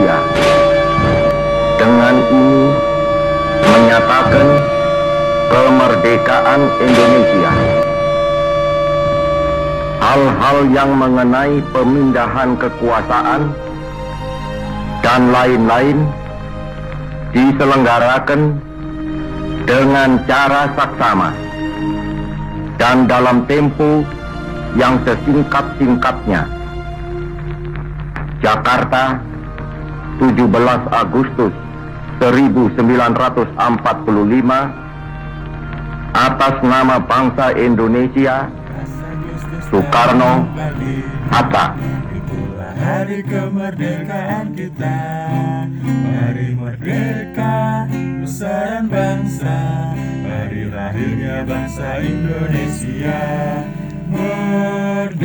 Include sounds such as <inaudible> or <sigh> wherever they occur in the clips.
Indonesia Dengan ini Menyatakan Kemerdekaan Indonesia Hal-hal yang mengenai pemindahan kekuasaan Dan lain-lain Diselenggarakan Dengan cara saksama dan dalam tempo yang sesingkat-singkatnya. Jakarta, 17 Agustus 1945 atas nama bangsa Indonesia Soekarno Hatta. Hari kemerdekaan kita Hari merdeka Nusa dan bangsa Hari lahirnya bangsa Indonesia Merdeka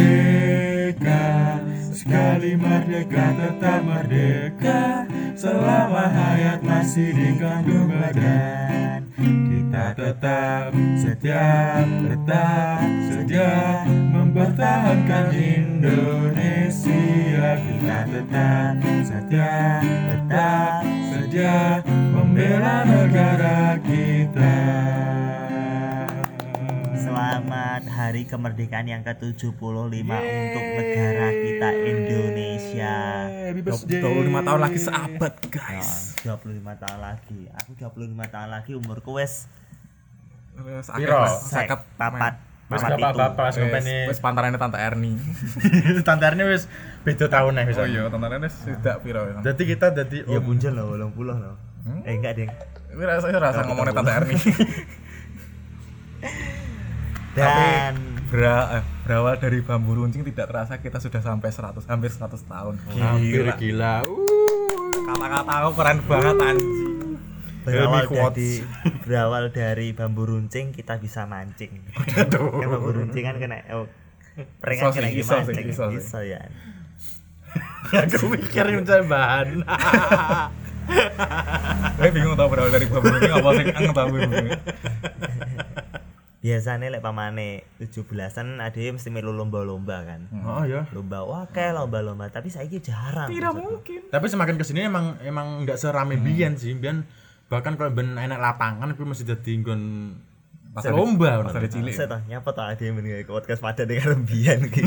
Sekali merdeka tetap merdeka Selama hayat masih dikandung badan. Kita tetap setia Tetap saja Mempertahankan Indonesia. Kita tetap setia Tetap saja Membela negara kita Selamat Hari Kemerdekaan yang ke-75 untuk negara kita Indonesia. Happy birthday. 25 tahun lagi seabad guys Oh, 25 tahun lagi. Aku 25 tahun lagi umurku wes Wes Piro? akeh seket papat Wis papat gak apa-apa Wes ngopeni wis pantarane tante Erni <laughs> Tantarnya wis beda tahun wis. Oh iya tante Erni sudah piro ya Dadi kita dadi Ya om. muncul loh, 80 loh. Hmm? Eh enggak, Ding. Ini rasa rasa ngomongnya tante Erni <laughs> Dan Bra, eh, berawal dari bambu runcing tidak terasa kita sudah sampai 100 hampir 100 tahun hampir Gila lah. gila. kata-kata aku keren banget anjing berawal dari berawal dari bambu runcing kita bisa mancing. kan bambu runcing kan kena oh, sih, kena iso mancing. iso. Iso ya. <laughs> Aku mikir mencari bahan. <laughs> Gue bingung tau berawal dari bambu runcing apa sih ang tau gue <laughs> Biasanya lek pamane 17-an ada yang mesti melu lomba-lomba kan. Oh ya. Lomba wah kayak lomba-lomba tapi saiki jarang. tidak maksudku. mungkin Tapi semakin ke sini emang emang nggak serame biyen sih, biyen bahkan kalau ben enak lapangan tapi masih dadi nggon Pas lomba. pas ada cilik Saya tau ada yang mendengar podcast pada dengan rembian ki.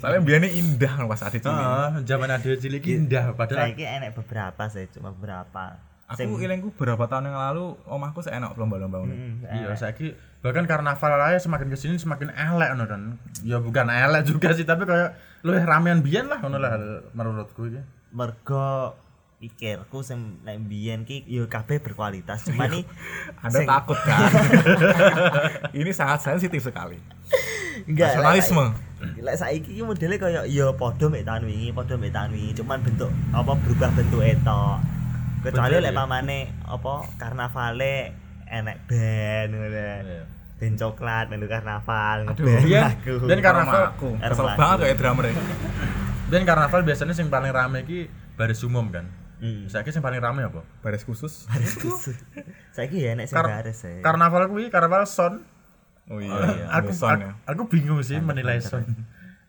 soalnya biarnya indah pas ada cilik Heeh, zaman ada cilik indah padahal Saiki enek beberapa saya cuma beberapa. Aku ilengku beberapa tahun yang lalu omahku seenak lomba-lomba ngono. Hmm, Iya, saiki bahkan karnaval aja semakin ke sini semakin elek ngono kan. Ya bukan elek juga sih, tapi kayak luwih ramean biyen lah ngono lah menurutku iki. mergo pikirku sing nek mbiyen ki yo kabeh berkualitas. Cuma nih <laughs> anda sing- takut kan <laughs> ini sangat sensitif sekali enggak nasionalisme Lek saiki ki modele kaya ya padha mek tahun wingi, padha mek tahun wingi, cuman bentuk apa berubah bentuk etok. Kecuali lek ya. pamane apa karnavale enek band ngono. Iya. Band coklat melu karnaval Aduh, lagu. biyen karnaval aku kesel banget kayak drummer ya Dan karnaval biasanya sing paling rame iki baris umum kan. Hmm. Saiki sing paling rame apa? baris khusus Saiki ya enek sing Kar- baris ya. Karnaval kuwi karnaval son. oh iya, aku, Son aku, ya aku bingung sih menilai son.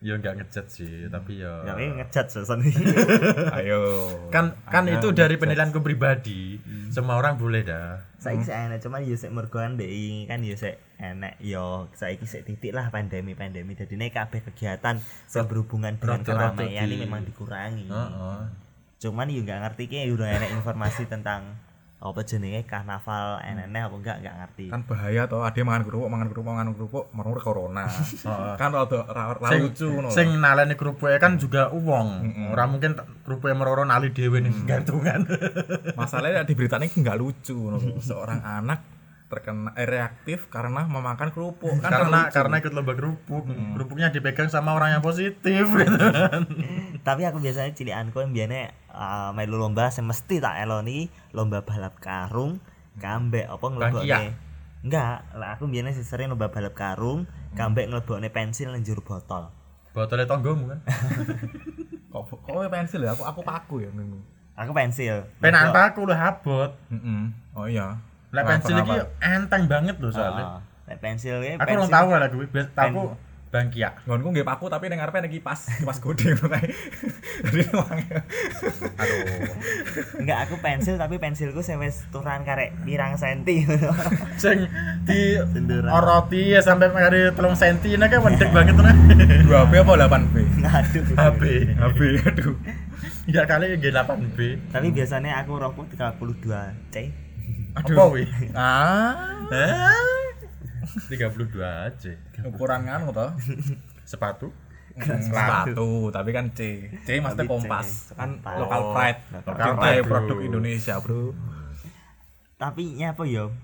Ya enggak ngejat sih, tapi ya Ya ini ngejat sesan <laughs> ayo kan kan itu dari penilaianku pribadi. Semua orang boleh dah. Saiki sik enek cuman ya sik mergoan ndek kan ya sik enek ya saiki sik titik lah pandemi-pandemi. Jadi nek kabeh kegiatan sing berhubungan dengan keramaian ini memang dikurangi. Heeh. Cuman ya nggak ngerti ki udah enek informasi tentang apa jenenge karnaval enene apa enggak enggak ngerti. kan bahaya toh ada yang mangan kerupuk mangan kerupuk mangan kerupuk merur corona <laughs> kan rada ra- lucu ngono sing naleni kerupuke kan juga uang. Ora mungkin t- kerupuke meroro nali dhewe ning gantungan. <laughs> masalahnya di beritanya nggak lucu ngono. <laughs> seorang anak terkena eh, reaktif karena memakan kerupuk kan karena lucu. karena ikut lomba kerupuk. Kerupuknya dipegang sama orang yang positif gitu kan. Tapi aku biasanya cilianku yang biasanya uh, melu lomba sing mesti tak eloni lomba balap karung kambek apa nglebokne. Enggak, lah aku biasanya sih sering lomba balap karung kambek nglebokne pensil nang jero botol. Botolnya tonggomu kan. <laughs> kok kok pensil ya aku aku paku ya nunggu Aku pensil. Penan aku lu habot. oh iya Lek pensil iki enteng banget loh soalnya. Nek pensil ki Aku belum tahu lah gue. Biasa pen- aku Bangkia. Nggonku nggih paku tapi ning ngarepe ning kipas, kipas gede ngono kae. <laughs> Jadi wangi. Aduh. Enggak aku pensil tapi pensilku sing wis turunan karek pirang senti. <laughs> Sing di oroti ya sampai kari telung senti ini kan mendek banget nah. 2B apa 8B? Aduh. HB. HB aduh. Ya kali ya 8B. Tapi biasanya aku rokok 32 C. Apa wi? Ah, Hah? 32 aja. ukuran kan toh. Sepatu. sepatu tapi kan C C maksudnya C, kompas kan lokal Oh, pride lokal pride, produk. Indonesia bro Tapi nyapa yo?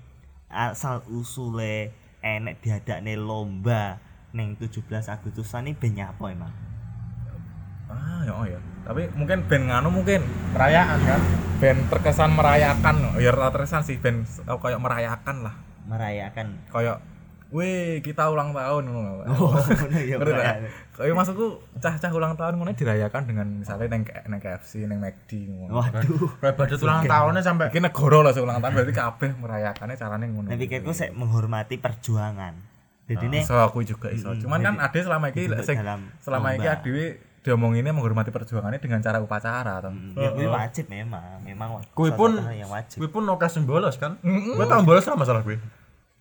Asal usule enek diadakne lomba ning 17 Agustusan ini ben nyapa emang? ah ya oh ya tapi mungkin band nganu mungkin Perayaan kan? band terkesan merayakan ya terkesan sih band oh, kayak merayakan lah Merayakan kayak weh kita ulang tahun ngono Oh, ya, merayakan. kayak maksudku cah-cah ulang tahun ngono dirayakan dengan misalnya neng neng KFC neng McD ngono Waduh. Badut ulang tahunnya sampai Iki negara lah ulang tahun berarti kabeh merayakannya carane ngono. Nek pikirku sik menghormati perjuangan. Jadi ini iso aku juga iso. Cuman kan ade selama iki selama iki adewe diomonginnya menghormati perjuangannya dengan cara upacara toh. ya kuwi wajib memang, memang Kui salah pun yang wajib. Kui pun nokas bolos kan? Gue tau bolos lah masalah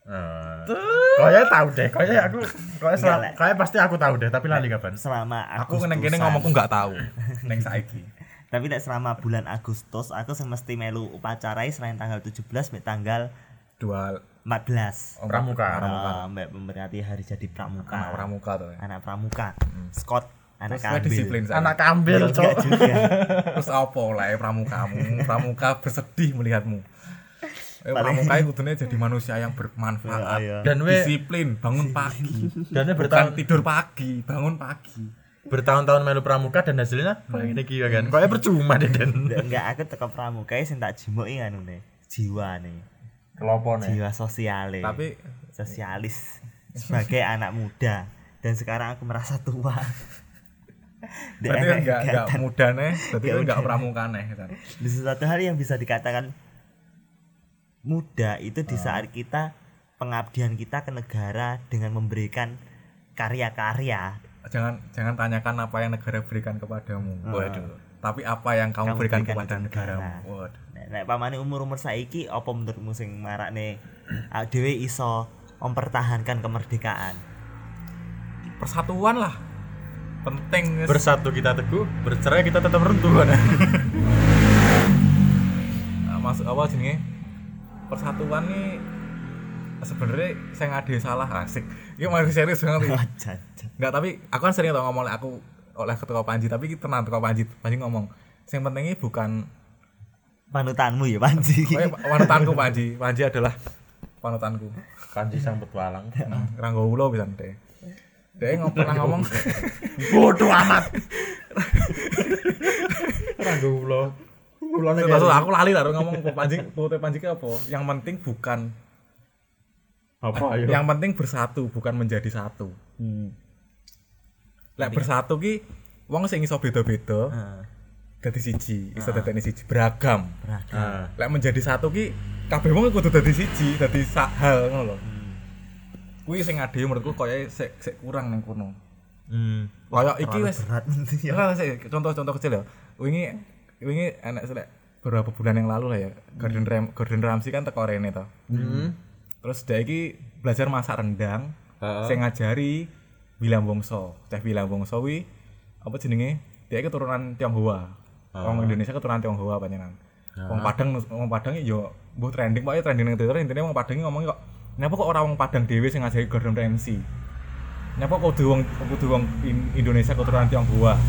gue. Kayaknya tahu deh, kayaknya aku kayak Enggak lah. kayak pasti aku tahu deh, tapi lali kapan? Selama Aku neng kene ngomongku nggak tahu <laughs> neng saiki. Tapi nek selama bulan Agustus aku semesti melu upacarai selain tanggal 17 mek tanggal Dua 14. oh, Pramuka. Ah, mbak memperingati hari jadi pramuka. anak pramuka tuh. ya. Anak pramuka. Scott anak Terus kambil. disiplin saya. Anak kambil, cok. <laughs> Terus apa lah ya pramukamu? Pramuka bersedih melihatmu. Eh, Paling- pramuka <laughs> itu kudunya jadi manusia yang bermanfaat. Iya, iya. Dan we Disiplin, bangun pagi. <laughs> dan bertahun tidur pagi, bangun pagi. bertahun-tahun melu pramuka dan hasilnya kayak gini kieu kan. Kayaknya percuma deh dan. <laughs> Enggak, aku teko pramuka sing tak jimoki anu nih. Jiwa nih. Kelopon Jiwa sosiale. Tapi sosialis sebagai anak muda dan sekarang aku merasa tua. Berarti enek enggak enggak kegiatan. muda nih, berarti Ya enggak udah. pramuka nih. kan. di sesuatu hal yang bisa dikatakan muda itu Ah. di saat kita pengabdian kita ke negara dengan memberikan karya-karya Jangan jangan tanyakan apa yang negara berikan kepadamu. Waduh. Tapi apa yang kamu, Kamu berikan, berikan kepada ke negara. negaramu. Waduh. Nek nek pamane umur-umur saiki apa menurutmu sing marakne awake dhewe iso mempertahankan kemerdekaan Persatuan lah. Penting. Bersatu kita teguh, bercerai kita tetap runtuh kan. <laughs> Masuk apa jenenge persatuan nih sebenarnya saya ngade salah asik ini masih serius banget. Jajan. Enggak, tapi aku kan sering tau ngomong aku oleh ketua Panji, tapi kita tenang ketua Panji. Panji ngomong, yang pentingnya bukan panutanmu ya Panji Pokoknya <laughs> panutanku Panji. Panji adalah panutanku. Kanji sang petualang. <laughs> Ranggo ulo bisa deh. Dia ngomong pernah <laughs> ngomong Bodoh amat. Ranggo ulo. Ulone Terus aku lali lah ngomong Panji, ke Panji ke apa? Yang penting bukan apa ayo? yang penting bersatu, bukan menjadi satu. Hmm. Lek bersatu ki wong sing iso beda-beda Nah, dadi siji, iso dadi siji beragam. beragam. Nah, Lek menjadi satu ki kabeh wong kudu dadi siji, dadi sak hal ngono lho. Kuwi sing ade menurutku koyo sik sik kurang nang kono. hmm. Kaya iki wis berat <laughs> ya. Contoh-contoh kecil ya. Wingi wingi enak selek beberapa bulan yang lalu lah ya. Gordon Ram Gordon Ramsay kan teko rene to. Hmm. Terus dia iki belajar masak rendang. Heeh. Sing ngajari William Wongso. Chef William Wongso wi apa jenenge? Dia keturunan Tionghoa. Orang Indonesia keturunan Tionghoa panjenengan. Wong Padang wong Padang yo mbuh trending pokoknya trending ning Twitter intine wong Padang ngomong kok Nyapa kok orang wong Padang dhewe sing ngajari Gordon Ramsay? Kok kudu wong kudu wong In- Indonesia keturunan Tionghoa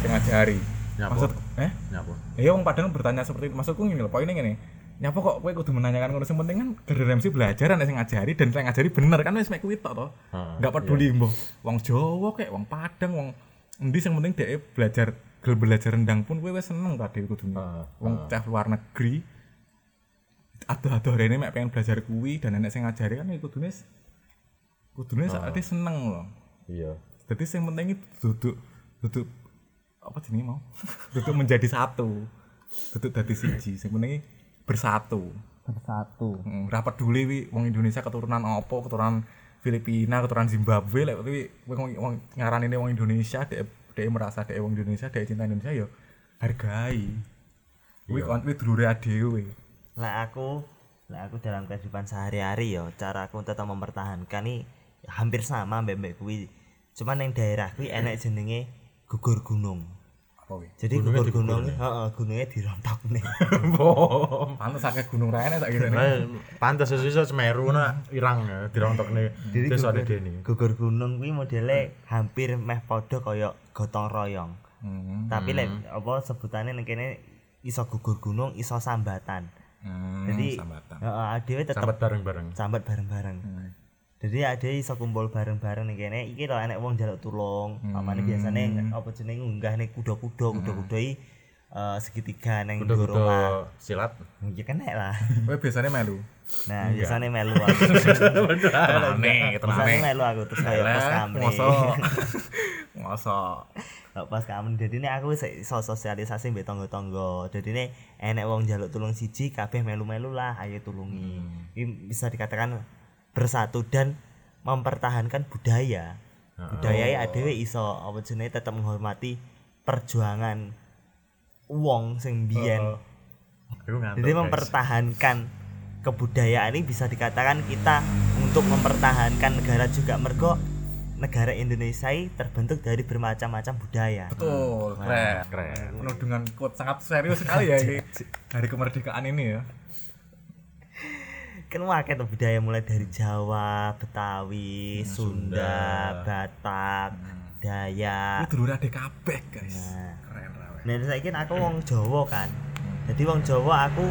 sing ngajari? Nyapa? Maksud eh? Nyapa? Ya wong Padang bertanya seperti itu. Maksudku ngene lho, poinnya ngene. Nyapa kok kowe kudu menanyakan ngono sing penting kan Gordon Ramsay belajar ana sing ngajari dan sing ngajari bener kan wis mek kuwi tok to. Enggak peduli mbah wong Jawa kek wong Padang wong endi sing penting dhek belajar gel belajar rendang pun kowe wis seneng ta dhewe. Heeh, Wong chef luar negeri aduh-aduh rene mek pengen belajar kuwi dan enek sing ngajari kan ya kudune saat seneng loh. Iya. Jadi yang penting itu duduk duduk apa jenenge mau? duduk menjadi satu. Duduk dadi siji. Sing penting bersatu. Bersatu. Hmm, ra peduli wi wong Indonesia keturunan apa, keturunan Filipina keturunan Zimbabwe lek tapi wong wong ngaranine wong Indonesia dek dek merasa dek wong Indonesia dek cinta Indonesia yo hargai kuwi kon kuwi dulure dhewe lah aku lah aku dalam kehidupan sehari-hari ya cara aku tetap mempertahankan nih hampir sama mbek mbek kuwi cuman yang daerah kuwi enek jenenge gugur gunung. Apa kuwi? Jadi gugur gunung heeh gunungnya dirontok nih. <laughs> Pantes akeh gunung rene sak kene Nah, pantes sesuatu Semeru na irang ya dirontok nih. Desa gugur, gugur gunung kuwi modele hampir meh padha kaya gotong royong. Hmm. tapi lek apa sebutannya ning kene iso gugur gunung iso sambatan. Hmm, jadi sambatan. heeh adewe tetep Sambat bareng-bareng. sambat bareng-bareng. Jadi ada iso kumpul bareng-bareng nih kene iki lho enek wong njaluk tulung. Pamane biasane apa jenenge ngunggah nih kuda-kuda, kuda-kuda iki eh, segitiga ning nggo rumah. Kuda-kuda silat. Ya kena lah. Kowe biasanya melu. Nah, biasane melu aku. <laughs> Tenane, Biasane melu aku terus kaya pas kamri. Mosok. Mosok. Lah, pas kamri <laughs> jadi ini aku wis iso sosialisasi mbek tangga-tangga. Jadi ini enek wong njaluk tulung siji kabeh melu-melu lah ayo tulungi. Ini bisa dikatakan bersatu dan mempertahankan budaya. Budaya ya adewe iso apa jenenge tetap menghormati perjuangan wong sing biyen. Ngantuk. Jadi mempertahankan kebudayaan ini bisa dikatakan kita untuk mempertahankan negara juga mergo negara Indonesia terbentuk dari bermacam-macam budaya. Betul, keren. keren. Penuh dengan quote sangat serius sekali ya ini <laughs> hari kemerdekaan ini ya. Kan wakil tuh budaya mulai dari Jawa, Betawi, Sunda, Batak, Dayak. Ini dulur ade kabeh, guys. Nah, Keren rawe. nah saiki kan aku wong Jawa kan. Jadi wong Jawa aku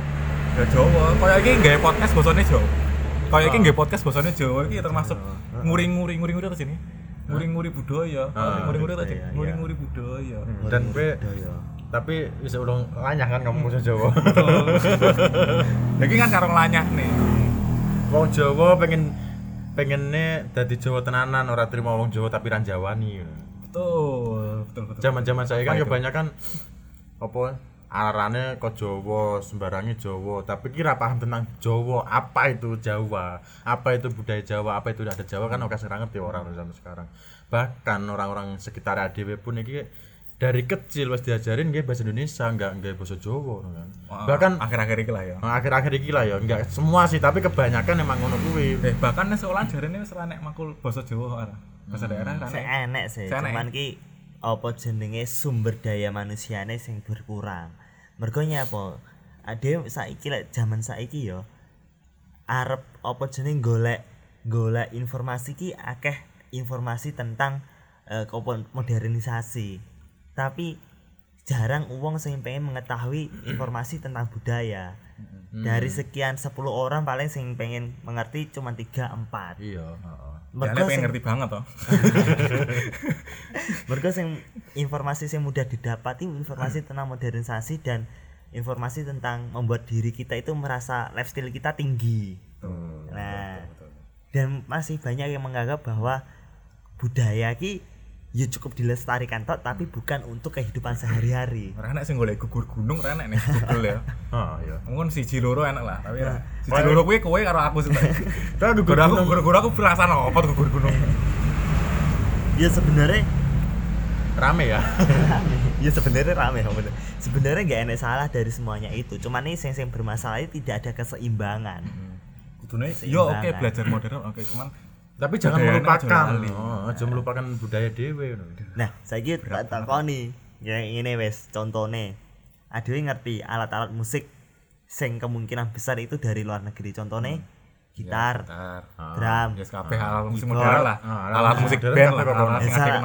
Ya Jawa, kaya iki nggawe podcast basane Jawa. Kaya iki nggawe podcast basane Jawa iki termasuk nguring-nguring nguring-nguring terus ini. Nguring-nguri budaya, nguring-nguri tadi, budaya, nguring-nguri budaya. Dan gue tapi bisa ulang lanyah kan kamu bahasa Jawa. <laughs> Lagi kan karo lanyah nih. Wong Jawa pengen pengennya dadi Jawa tenanan ora terima wong Jawa tapi ran Jawani. Betul, betul, betul. Zaman-zaman saya kan kebanyakan apa arane kok Jawa, sembarangnya Jawa, tapi kira paham tentang Jawa, apa itu Jawa, apa itu budaya Jawa, apa itu ada Jawa kan oke sekarang ngerti orang zaman sekarang. Bahkan orang-orang sekitar ADW pun ini dari kecil wis diajarin nggih bahasa Indonesia, enggak enggak bahasa Jawa kan. Wah, Bahkan akhir-akhir iki lah ya. Nah, akhir-akhir iki lah ya enggak semua sih tapi kebanyakan emang ngono kuwi Eh, bahkan nek sekolah jarene wis ora nek makul basa Jawa ora. Bahasa daerah ora enek sih, enek. cuman ki apa jenenge sumber daya manusiane sing berkurang. Mergo apa? Ade saiki lek zaman saiki ya arep apa jenenge golek golek informasi ki akeh informasi tentang eh, apa modernisasi. Tapi jarang uang sing pengen mengetahui informasi tentang budaya. Dari sekian 10 orang paling sing pengen mengerti cuma 3 4. iya Mergo pengen sing- ngerti banget toh. <laughs> Mergo sing informasi sing mudah didapati informasi tentang modernisasi dan informasi tentang membuat diri kita itu merasa lifestyle kita tinggi. Nah, dan masih banyak yang menganggap bahwa budaya ki ya cukup dilestarikan tok tapi bukan untuk kehidupan sehari-hari. Ora nek sing golek gugur gunung ora nek nih Google ya. Heeh, <laughs> iya. Mungkin siji loro enak lah, tapi ya. Siji loro kuwi kowe karo aku sih. Kan <laughs> Gugur aku gugur aku perasaan apa gugur gunung. Ya sebenarnya rame ya. <laughs> ya sebenarnya rame bener. Sebenarnya nggak enak salah dari semuanya itu. Cuman nih sing sing bermasalah itu tidak ada keseimbangan. Kudune yo oke Seimbangan. belajar modern oke cuman Tapi jangan Budayanya melupakan. Oh, jangan melupakan budaya ngono. Nah, saiki tak takoni. Ya ini wes contohnya. Adewe ngerti alat-alat musik sing kemungkinan besar itu dari luar negeri. Contohnya gitar, gitar. drum. Ya kabeh alat musik modern lah. Ah, alat Alat musik band lah.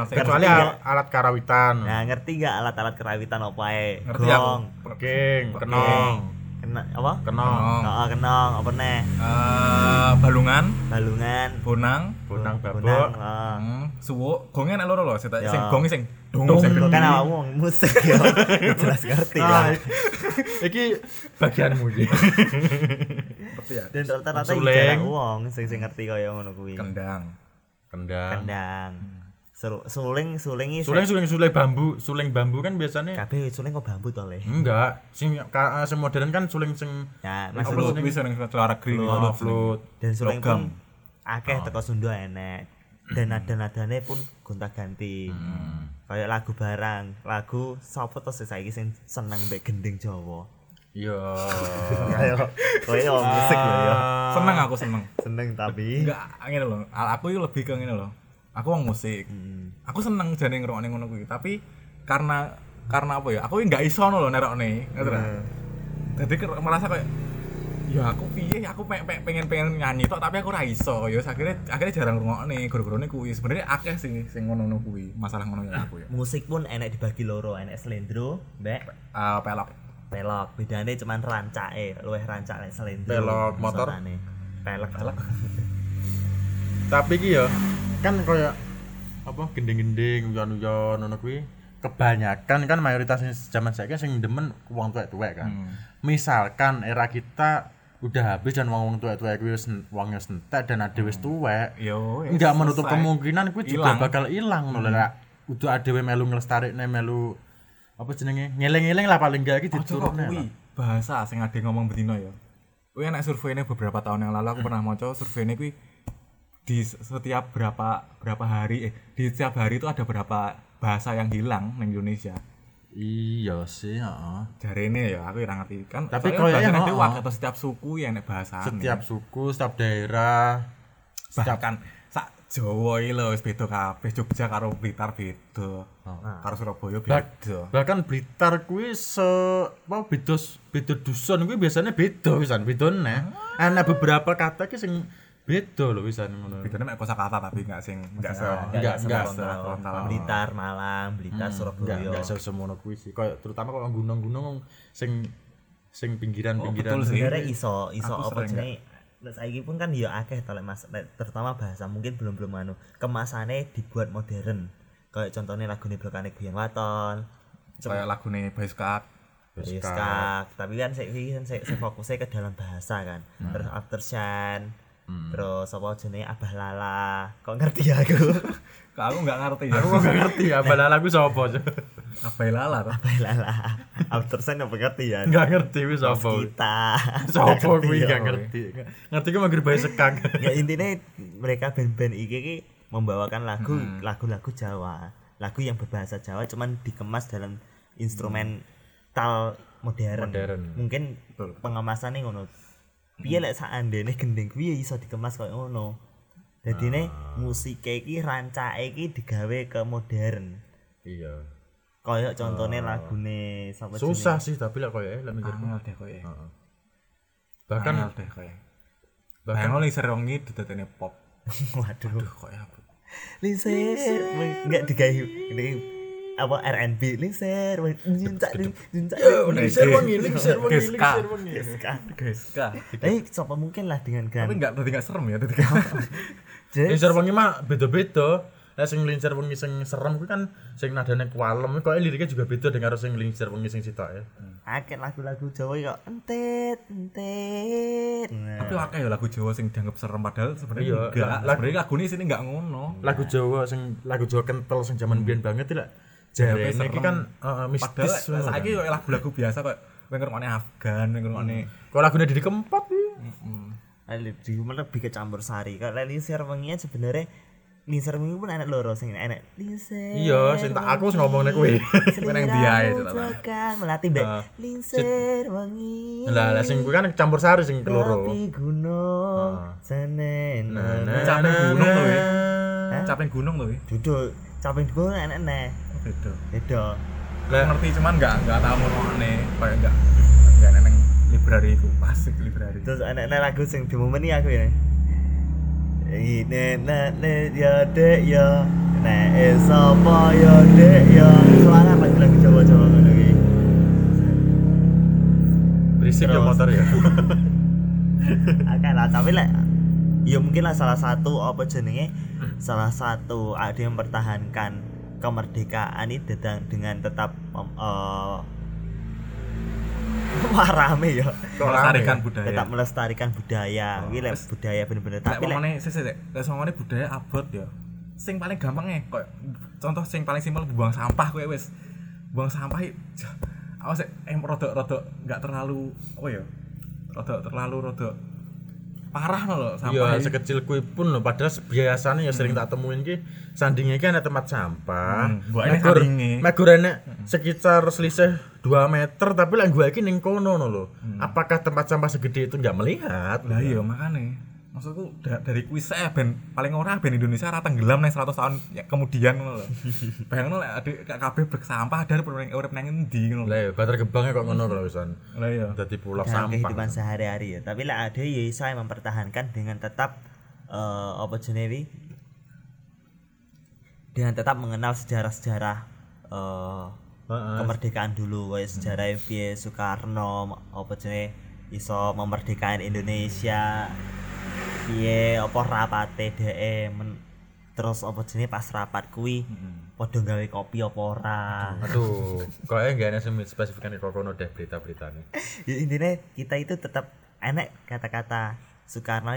Kecuali alat karawitan. Nah, ngerti nggak alat-alat kerawitan apa ae? Ngerti. Gong, Peking, kenong, kena apa? kenong, Kenong. Heeh, kenong, apa nih? Eh, balungan, Balungan, bonang, bonang babok. heeh. hmm, suwuk, gongnya nek loro lho, sing Ya. sing gongi sing dong sing kan awakmu musik ya. <laughs> Jelas ngerti Ah, lah. <laughs> iki bagianmu iki. <laughs> Ngerti ya. Dan rata-rata jarang wong sing sing ngerti kaya ngono kuwi. Kendang. Kendang. Kendang. Suling, suling iki Suling suling suling bambu, suling bambu kan biasanya kabeh suling kok bambu to le. enggak. Sing ka- sing modern kan suling sing Ya, Mas kuwi sing luar negeri. oh, flute. dan suling Logam. pun akeh teko Sunda enek. Dan nada-nadane pun gonta-ganti kayak lagu barang. Lagu sapa to sing saiki sing seneng mbek gending Jawa? Iya. <laughs> kayak musik ya seneng aku seneng. Seneng tapi enggak ngene lho. Aku itu lebih ke ngene lho aku wong musik. Aku seneng jane ngrungokne ngono kuwi tapi karena karena apa ya? Aku nggak iso lho nerokne ngerti ra? Jadi merasa kayak ya aku piye? Aku pe- pe- pengen pengen nyanyi tok tapi aku ra iso. Ya akhirnya akhirnya jarang ngrungokne guru-gurune kuwi. Sebenarnya akeh sih sing ngono-ngono kuwi masalah ngono ya aku ya musik pun enek dibagi loro enek slendro mbek? Ah, pelok. Pelok. Bedane cuman rancake luwih rancak nek slendro Pelok motor? pelek. Pelek <laughs> Tapi iki ya kan kayak apa gending-gending uyon-uyon ngono kuwi kebanyakan kan mayoritas zaman saiki sing demen wong tuwek-tuwek kan. Hmm. Misalkan era kita udah habis dan wong-wong tuwek-tuwek kuwi wis wongnya sentek dan ada wis tuwek. yo Enggak menutup kemungkinan kuwi juga bakal ilang lho lek udah adewe melu nglestarikne melu apa jenenge ngeleng-ngeleng lah paling enggak iki diturunne lah. bahasa sing ade ngomong betino ya. Kuwi enak surveinya beberapa tahun yang lalu aku pernah maca surveinya kuwi di setiap berapa berapa hari eh di setiap hari itu ada berapa bahasa yang hilang di Indonesia. Iya sih, heeh. Jarene ya aku ora ngerti kan. Tapi oh, dewek oh. atau setiap suku ya enak bahasa. Setiap suku, setiap daerah, setiap bahkan sak Jawa iki lho wis beda kabeh Jogja karo Blitar beda. Karo Surabaya beda. bahkan Blitar kuwi se apa beda beda dusun kuwi biasanya beda pisan bedone ana beberapa kata ki sing beda lho pisan ngono Bedanya mek kosakata tapi enggak sing enggak se enggak, enggak. frontal. Blitar Malang Blitar enggak Surabaya. enggak sesemono kuwi sih. Kayak terutama kalau gunung-gunung sing sing pinggiran-pinggiran Oh, sebenarnya iso iso apa jenenge? nek saiki pun kan ya akeh to mas terutama bahasa mungkin belum belum anu. Kemasannya dibuat modern. Kayak contohnya lagu blokane Guyon Waton. Kayak lagune Baiskak Skak tapi kan saya kan saya saya fokusnya ke dalam bahasa kan. Terus Aftershine terus apa jenenge Abah Lala? Kok ngerti ya aku? <laughs> Kak aku enggak ngerti ya. aku kok gak ngerti apa lah lagu sapa? <laughs> Apa lala toh? Abah Lala. Aftershine apa ngerti ya? Enggak ngerti wis sapa kita. <laughs> Sapa Nggak kuwi ya. enggak ngerti. Ngerti ku manggil bae sekang. Ya intinya mereka band-band iki ki membawakan lagu lagu-lagu Jawa. Lagu yang berbahasa Jawa cuman dikemas dalam instrumental modern, Modern. mungkin pengemasannya ngono piye lek seandainya gending kuwi iso dikemas koyo ngono? Jadi nih musik iki rancake iki digawe ke modern. Iya. Koyo contohnya lagune sapa susah sih tapi lah koyo lek mikir Angel deh kowe. bahkan Angel deh kowe. bahkan li serongi didadene pop. <laughs> waduh. Aduh kok ya. Linser, enggak digawe ini apa R&B Linser, juncak juncak. lingser wengi lingser wengi Geska. lingser wengi Guys, kak. Eh, siapa mungkin lah dengan Tapi kan. enggak tadi enggak serem ya tadi. <laughs> Jadi mah beda-beda. Lah sing lincer wengi sing serem kuwi kan sing nadane kualem kok liriknya juga beda dengan sing lincer wengi sing sitok ya. akeh lagu-lagu Jawa kok entet entet. Nah, Tapi akeh ya lagu Jawa sing dianggap serem padahal sebenarnya Iya, enggak. Sebenarnya lagu ini sini enggak ngono. Lagu Jawa sing lagu Jawa kental sing zaman biyen banget lah. Iki serem. kan heeh, mistis Padahal kan. saiki kok lagu-lagu biasa kok pengen ngrungokne Afgan, pengen ngrungokne Kok lagune Didi Kempot. Ali- di mana lebih ke campur sari. Kalau Linser wengi sebenarnya Linser wengi pun enak loro sing enak. Linser. Iya, sing tak aku wis ngomongne kuwi. <laughs> Kuwi nang dia itu, Tata. Kan melatih mbek Ah. Linser wengi. Lah lah sing kuwi kan campur sari sing keloro. Tapi gunung senen. Nah, nah, Capek gunung nah, ya. nah. capek gunung loh. ya. Duduk capek gunung enak nih. Beda. Beda. Aku ngerti cuman enggak enggak tahu ngrungokne kayak enggak enggak neng library itu pasti library. Terus enak-enak lagu sing di momen aku ya. Ini nek nek ya dek ya nek sapa ya dek ya soalnya lagu-lagu Jawa-Jawa ngono iki. Berisik ya motor ya. <laughs> Akeh lah tapi lek ya mungkin lah salah satu apa jenenge salah satu ada yang mempertahankan kemerdekaan ini dengan, dengan tetap um, eh, <laughs> wah rame ya melestarikan budaya. tetap melestarikan budaya Oh, Iki lek wes. budaya bener-bener tapi lek ngomongane budaya abot ya. Sing paling gampang ya, kok contoh sing paling simpel buang sampah kowe wis. Buang sampah awas em rodok-rodok enggak terlalu apa ya? Rodok terlalu rodok parah no Iya, sampah iki. sekecil kui pun loh. Padahal biasanya ya sering tak temuin ki sandingnya ki ada tempat sampah. Hmm, Megur- megur enek sekitar selisih 2 meter tapi lah iki ning kono no lho. Apakah tempat sampah segede itu nggak melihat? Lah iya makane. Maksudku da- dari kuis saya ben paling ora ben Indonesia ora tenggelam nih 100 tahun ya, kemudian ngono lho. <laughs> Bayangno lek adik kabeh brek sampah dari urip urip nang endi ngono. Lah ya, Bantar Gebangnya kok ngono lho wisan. Lah iya. Dadi pulau dalam kehidupan sampah. sehari-hari ya tapi lah ada ya iso mempertahankan dengan tetap eh apa jenewi dengan tetap mengenal sejarah-sejarah Heeh. kemerdekaan dulu kayak sejarah piye Soekarno apa jenenge iso memerdekakan Indonesia piye apa rapate dhek men- terus apa jenenge pas rapat kuwi? Padha gawe kopi apa ora? Aduh, nggak ada semi spesifikan kok kono deh berita-beritanya. ya, intinya kita itu tetap enak kata-kata Soekarno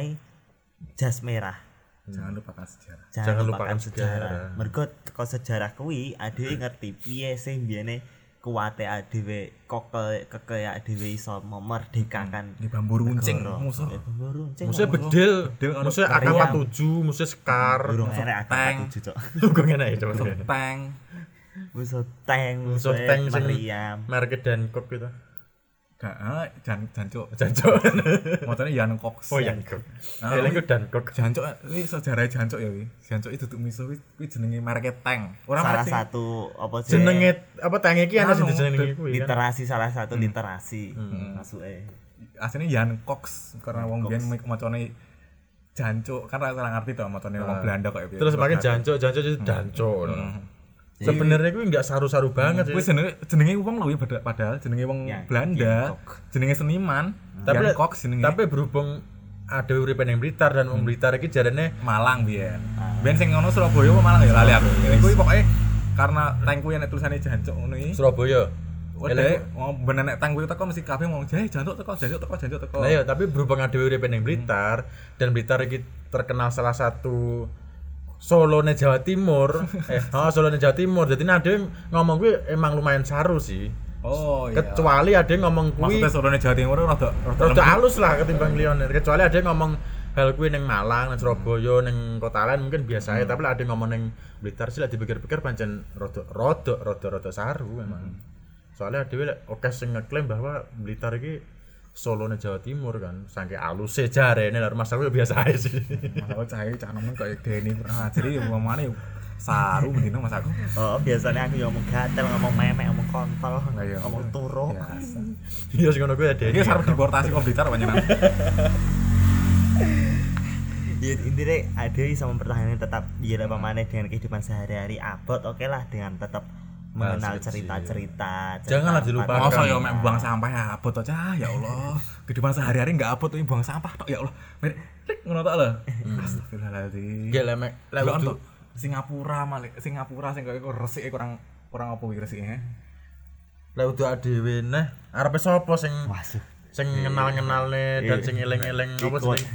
jas merah. Jangan lupakan sejarah. jangan, Jangan lupakan, lupakan sejarah, sejarah. mergo teko sejarah kuwi adewe ngerti piye sing biyene kuwate adewe kok ke kekaya adewe iso memerdekakan Di bambu runcing musuh. Bambu runcing Musuhnya musuh. bedil, meriam. AK-47, musuhnya Sekar. Burung Musuh enek tank. Gue <laughs> ngene ya coba. Musuh tank. musuh tank Musuh musuh tank sing meriam merek Dankok gitu. Gak ah, jan jancuk. <laughs> Jancok. Motornya Jan Cox. Oh yang kok. Ah, Eling ku Dankok. Jancuk ini sejarah jancuk ya wi. Jancuk itu tuh miso wi kuwi jenenge mereknya tank. Ora salah satu apa sih Jenenge apa tangi iki ana sing kuwi kan. literasi salah satu literasi masuknya aslinya Jan Cox karena wong biyen macane jancuk kan ora ngerti to macane wong Belanda kok ya. Terus makin jancok, jancok jadi dancok. Sebenarnya kuwi enggak saru-saru banget Kuwi sih. jenenge jenenge wong lho ya pada- padahal jenenge wong Ya, Belanda, jenenge seniman. Tapi Jan Cox jenenge. tapi berhubung ada uripe ning Blitar dan wong Blitar iki jarene Malang biyen. Biyen sing ngono Surabaya apa Malang ya lali aku. Ini kuwi pokoke karena tank kuwi nek tulisane jancuk ngono iki. Surabaya. Wadah, mau bener nek kuwi teko mesti kabeh ngomong jahe jancuk teko, jancuk teko, jancuk teko. Nah ya, tapi berhubung ada uripe ning Blitar dan Blitar iki terkenal salah satu Solone Jawa Timur. <laughs> eh, oh Solone Jawa Timur. Jadi nah ada yang ngomong kuwi emang lumayan saru sih. Oh iya. Kecuali ada yang ngomong kuwi Maksudnya Solo Jawa Timur rada rada halus lah ketimbang liyane. Kecuali ada yang ngomong hal kuwi ning Malang, ning Surabaya, ning kota lain mungkin biasa aja, tapi lah ada yang ngomong ning Blitar sih lah dipikir-pikir pancen rada rada rada rada saru emang. Soalnya dhewe lek oke sing ngeklaim bahwa Blitar iki Solo Jawa Timur kan, saking alus jarene lah rumah aku ya biasa aja sih. Masalah cahaya cah nemen kayak Denny pernah ngajari ya wong mana ya saru mendino mas aku. oh biasanya aku ngomong gatel ngomong memek ngomong kontol Lah iya. ngomong turu Biasa. <laughs> Iya sing ngono kuwi ada. Iki sarep deportasi kok Blitar panjenengan. <laughs> ya intinya ada bisa mempertahankan tetap dia apa mana dengan kehidupan sehari-hari abot oke lah dengan tetap mengenal cerita-cerita cerita Janganlah dilupakan. Masa ya mek buang sampah ya abot aja ya Allah. <laughs> Kehidupan sehari-hari enggak abot tuh buang sampah tok ya Allah. Klik ngono tok lho. Astagfirullahaladzim. Gak lemek, lek Lek untuk Singapura malah Singapura sing kaya resik kurang kurang apa iki resike. lek udah adewe nah arepe sapa sing Masuk. sing kenal-kenalne dan sing eling-eling apa sih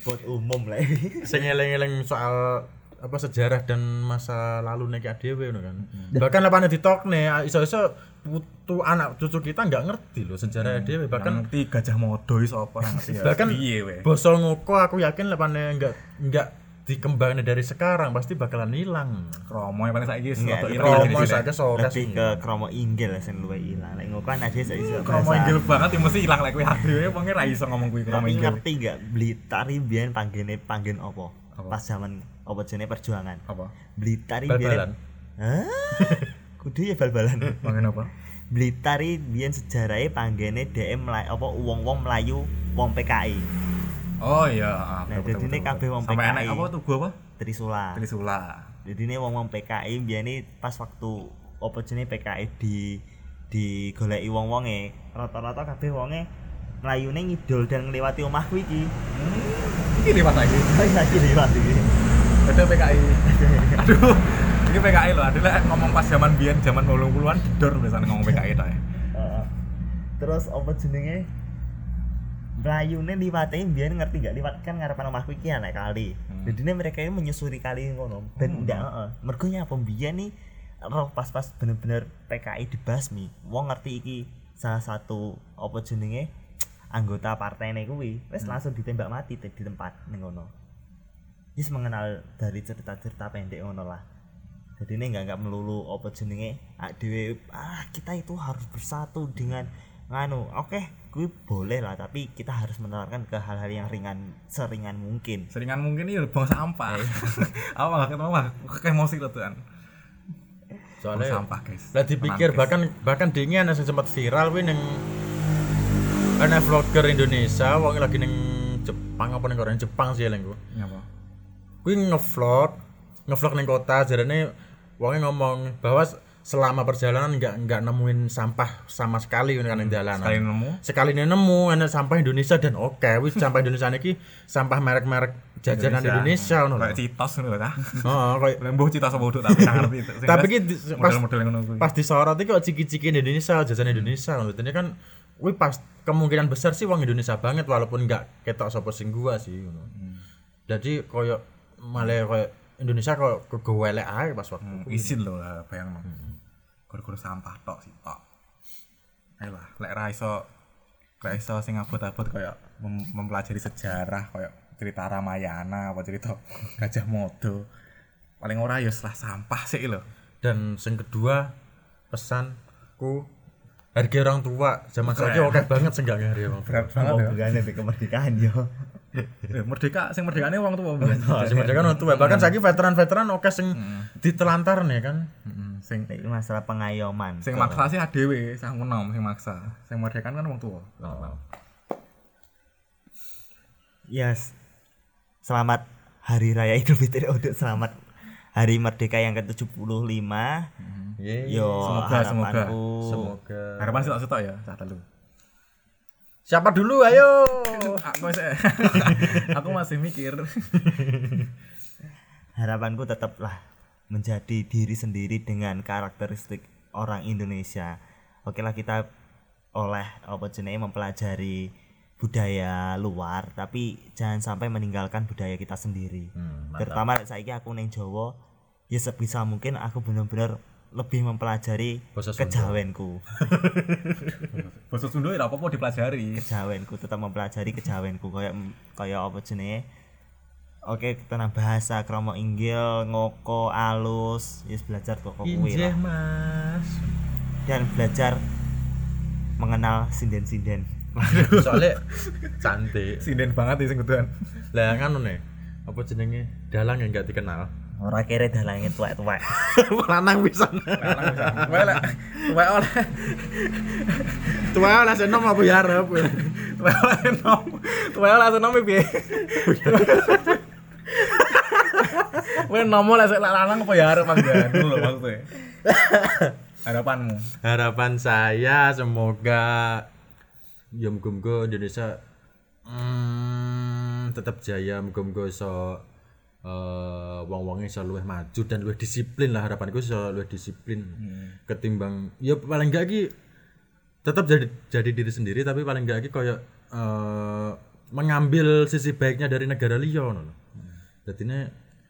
buat umum lah sing eling-eling soal apa sejarah dan masa lalu nek adewe ngono kan. Bahkan lepane ditokne iso-iso putu anak cucu kita nggak ngerti loh sejarah adewe bahkan Bahkan ngerti gajah modo iso apa ngerti ya. <laughs> bahkan piye we. basa ngoko aku yakin lepane nggak nggak dikembangin dari sekarang pasti bakalan hilang. Kromo yang paling saiki wis Enggak, rada itu ilang Romo jenis-jenis. saiki sores. lebih ke kromo inggil sing luwe ilang lek ngono kan iso iso Kromo inggil banget mesti ilang lek kowe dhewe wong ra iso ngomong kuwi kromo tapi inggil. ngerti gak Blitar biyen panggene panggen apa Apa? pas zaman apa jenenge perjuangan Apa? Blitar Bal-balan. kudu ya bal-balan Mangen apa? Blitar biyen sejarahnya panggene DM melayu apa wong-wong Melayu wong PKI Oh iya, ah, Nah, jadi ini kabeh betul. wong Sampai PKI. enek apa tuh gua apa? Trisula Trisula. jadi ini wong-wong PKI biyen ini pas waktu apa jenenge PKI di di goleki wong-wonge rata-rata kabeh wonge mlayune ngidul dan ngliwati omahku iki Iki liwat lagi. lagi <laughs> liwat iki Ada PKI. Aduh. Ini PKI loh, ada lah ngomong pas zaman biyen zaman 80-an gedor biasanya ngomong PKI tok ya. Heeh. terus apa jenenge Mlayune liwate biyen ngerti gak liwat kan ngarepan omahku iki anak kali. Jadi ini mereka ini menyusuri kali ngono. Ben ndak heeh. Mergo nyapa biyen nih roh pas-pas bener-bener PKI dibasmi. Wong ngerti iki salah satu apa jenenge anggota partainya kuwi wis Hmm. langsung ditembak mati di tempat ning ngono wis mengenal dari cerita-cerita pendek ngono lah jadi ini nggak nggak melulu apa jenenge dewe ah kita itu harus bersatu dengan nganu oke gue boleh lah tapi kita harus menerapkan ke hal-hal yang ringan seringan mungkin Seringan mungkin ini buang sampah. <laughs> Apa gak ketemu mah kayak emosi tuh kan. Buang soalnya sampah, guys. lah dipikir guys. bahkan bahkan dingin ana sing sempat viral kuwi ning ana vlogger Indonesia wong lagi ning Jepang apa ning Korea Jepang sih lengku Ngapa? Kuwi ngevlog ngevlog ning kota jarane wonge ngomong bahwa selama perjalanan nggak nggak nemuin sampah sama sekali kan ning jalanan Sekali nemu sekali ini nemu ada sampah Indonesia dan oke wis sampah Indonesia ini sampah merek-merek jajanan Indonesia ngono kayak citos ngono ta. Heeh, kayak Lembuh citos apa uduk tapi ngerti itu. Tapi ki pas- model-model ngono kuwi. pas disorot iki kok ciki-ciki Indonesia, jajanan Indonesia ngono. Ini kan kuwi pas kemungkinan besar sih wong Indonesia banget walaupun nggak ketok sapa sing gua sih ngono. Jadi koyo malah koyo Indonesia kok kegowelek ae pas waktu Hmm, isin lho lah bayang no. Guru-guru sampah tok sih tok. Ayo lah, lek ra iso lek iso sing abot-abot kayak mem- mempelajari sejarah kayak cerita Ramayana apa cerita <laughs> Gajah Modo. Paling ora ya lah sampah sih lho. Dan sing kedua pesanku harga orang tua zaman saiki oke banget sing gak ngarep orang tua. Berat banget ya. di kemerdekaan yo <laughs> Merdeka sing merdekane wong tuwa. Nah, <laughs> sing merdeka orang tua. Bahkan saiki veteran-veteran oke sing ditelantar nih kan. Heeh, sing Ini masalah pengayoman sing maksa sih adewe, sang enom sing maksa. Sing merdekan kan wong tuwa. yes selamat hari raya idul fitri Odok selamat hari merdeka yang ke-75 Yeay. yo Semoga, semoga. Semoga. Harapan sih tak setok ya, saat lalu. Siapa dulu ayo? <laughs> Aku masih <laughs> aku masih mikir. <laughs> harapanku tetaplah menjadi diri sendiri dengan karakteristik orang Indonesia. Oke lah kita oleh apa jenenge mempelajari budaya luar tapi jangan sampai meninggalkan budaya kita sendiri. Hmm, mantap. Terutama saiki aku neng Jawa ya sebisa mungkin aku bener-bener lebih mempelajari kejawenku. <laughs> Basa Sunda ya apa-apa dipelajari. kejawenku tetap mempelajari kejawenku kayak kayak apa jenenge Oke, tenang bahasa kromo inggil, ngoko, alus, yes belajar kok kuwi lah. mas. Dan belajar mengenal sinden-sinden. <laughs> Soalnya <laughs> cantik. Sinden banget ya sing. Lah kan nih. Apa jenenge? Dalang yang gak dikenal. Ora kere dalange tuwek-tuwek. <laughs> Lanang bisa. Wae lah. Wae oleh. Tua lah senom apa ya arep. Wae oleh nom. Wae oleh nom piye? Wae nomo lah sik lanang apa ya arep panggan dulu maksudnya. Harapanmu. Harapan saya semoga ya muga-muga Indonesia hmm, tetap jaya muga-muga iso eh wong-wonge iso luwih maju dan luwih disiplin lah harapanku iso luwih disiplin ketimbang ya paling enggak ki tetap jadi jadi diri sendiri tapi paling enggak ki koyo eh mengambil sisi baiknya dari negara liya ngono. Jadi ini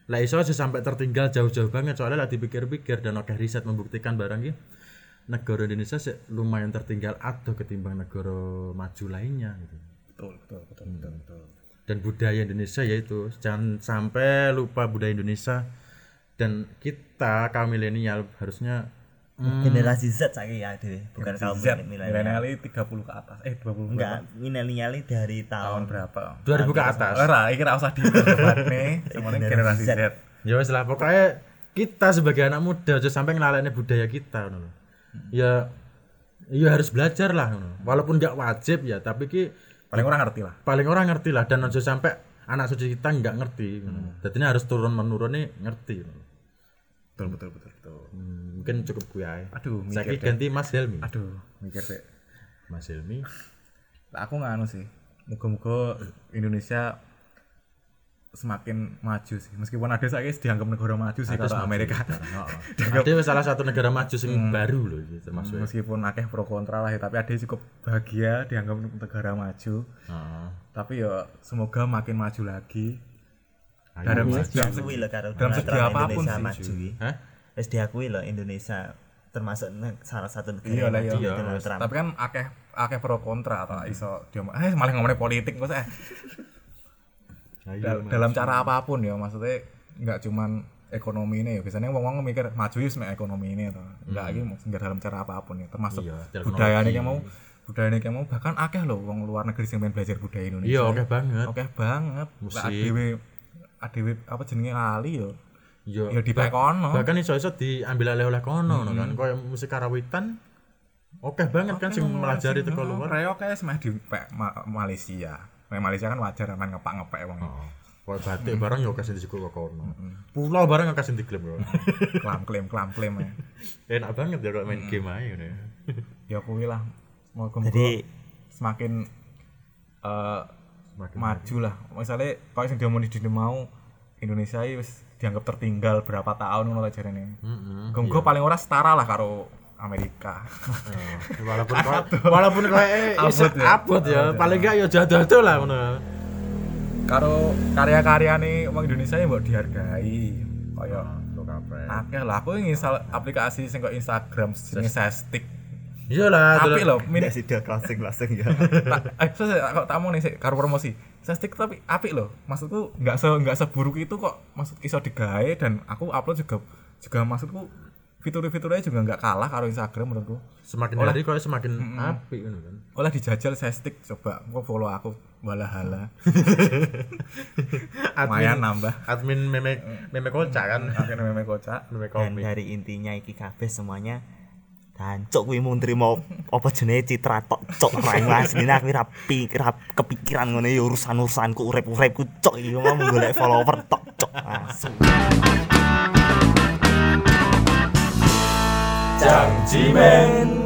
lah iso aja sampai tertinggal jauh-jauh banget soalnya lah dipikir-pikir dan oke riset membuktikan barang ki negara Indonesia sih lumayan tertinggal atau ketimbang negara maju lainnya gitu. Betul, betul, betul, betul, betul. Dan budaya Indonesia yaitu jangan sampai lupa budaya Indonesia dan kita kaum milenial harusnya hmm, Generasi Z saiki ya dhewe, bukan kaum Z, milenial. milenial 30 ke atas. Eh, 20 Enggak, milenial dari tahun tahun berapa? 2000 ke atas. Ora, iki ora usah didebat nih. <laughs> Semuanya generasi Z. Ya wes lah pokoknya kita sebagai anak muda aja sampai ngelalainya budaya kita ngono lho. Ya ya harus belajar lah ngono. Walaupun nggak wajib ya tapi ki Paling orang ngerti lah. paling orang ngerti lah dan aja sampai anak cucu kita nggak ngerti ngono. Jadi ini harus turun menurun nih ngerti. Betul, betul, betul, betul. Hmm, mungkin cukup gue aja. Aduh, Saya mikir deh. ganti Mas Helmi. Aduh, mikir sih. Mas Helmi. Aku nganu sih. Moga-moga Indonesia semakin maju sih. Meskipun ada saya dianggap negara maju sih kalau Amerika. Heeh. <laughs> Ada salah satu negara maju sing baru loh gitu, termasuk. Meskipun akeh pro kontra lah ya, tapi ada cukup bahagia dianggap negara maju. Heeh. Tapi ya semoga makin maju lagi. Ayo, Dalam diakui loh karo dalam segi apa pun Indonesia sih, maju iki. Hah? Wis diakui loh Indonesia termasuk salah satu negara Iya yang maju iya. Donald Trump. Tapi kan akeh akeh pro kontra atau iso dia eh malah ngomongin politik kok eh Dal- dalam cara apa pun ya maksudnya nggak cuman ekonomi ini ya. Biasanya ngomong mikir maju ya ekonomi ini atau enggak lagi nggak dalam cara apa pun ya. Termasuk Iya, budaya ini kayak mau budaya ini kayak mau bahkan akeh loh wong luar negeri sing pengen belajar budaya Indonesia. Iya, oke banget. oke banget. Musik. Adewe apa jenenge? Ali yo. Yo, ya di kono. bahkan iso-iso diambil oleh oleh kono no kan? Koyo musik karawitan oke banget kan sing melajari teko luar. Reo kayak semeh di Malaysia Nah, Malaysia kan wajar kan ngepak ngepek wong. Oh, koyo batik barang yo kasih disiko ke kono. Pulau barang yo kasih diklaim yo <laughs> klam klaim klam klaim ya. enak banget ya kalau main game aja ngono ya. ya kuwi lah. Mau Jadi semakin eh, Semakin maju lah. Misalnya kalau yang diomongin di mau Indonesia ini wis dianggap tertinggal berapa tahun ngono lah jarene. Heeh. Gonggo paling ora setara lah karo Amerika. Oh, walaupun <laughs> koyo walaupun koyo eh Abot ya. ya, abot ya? Paling gak yo jadwal tuh lah ngono. Karo karya-karya nih orang Indonesia yang buat dihargai kayak Tuh kabeh. akeh lah aku nginstal aplikasi sing kok Instagram jenenge Sestik Iya lah, apik lho min tidak sudah closing langsung ya. Eh so, kok tak mau nih sih karo promosi. Sestik tapi apik loh maksudku nggak se nggak seburuk itu kok maksud iso digawe dan aku upload juga juga maksudku fitur-fiturnya juga nggak kalah karo Instagram menurutku. Semakin hari koyo semakin apik ngono kan. oleh dijajal Sestik coba. Kok follow aku walahala <laughs> lumayan nambah. admin meme meme kocak kan? Akhirnya memang kocak. Meme Dan dari intinya iki kabeh semuanya Dancuk kuwi mau nrimo apa jenenge citra tok cok raing asline. Aku rapi rap kepikiran ngene urusan-urusanku urip-uripku cok iki mau golek follower tok cok asu 像一杯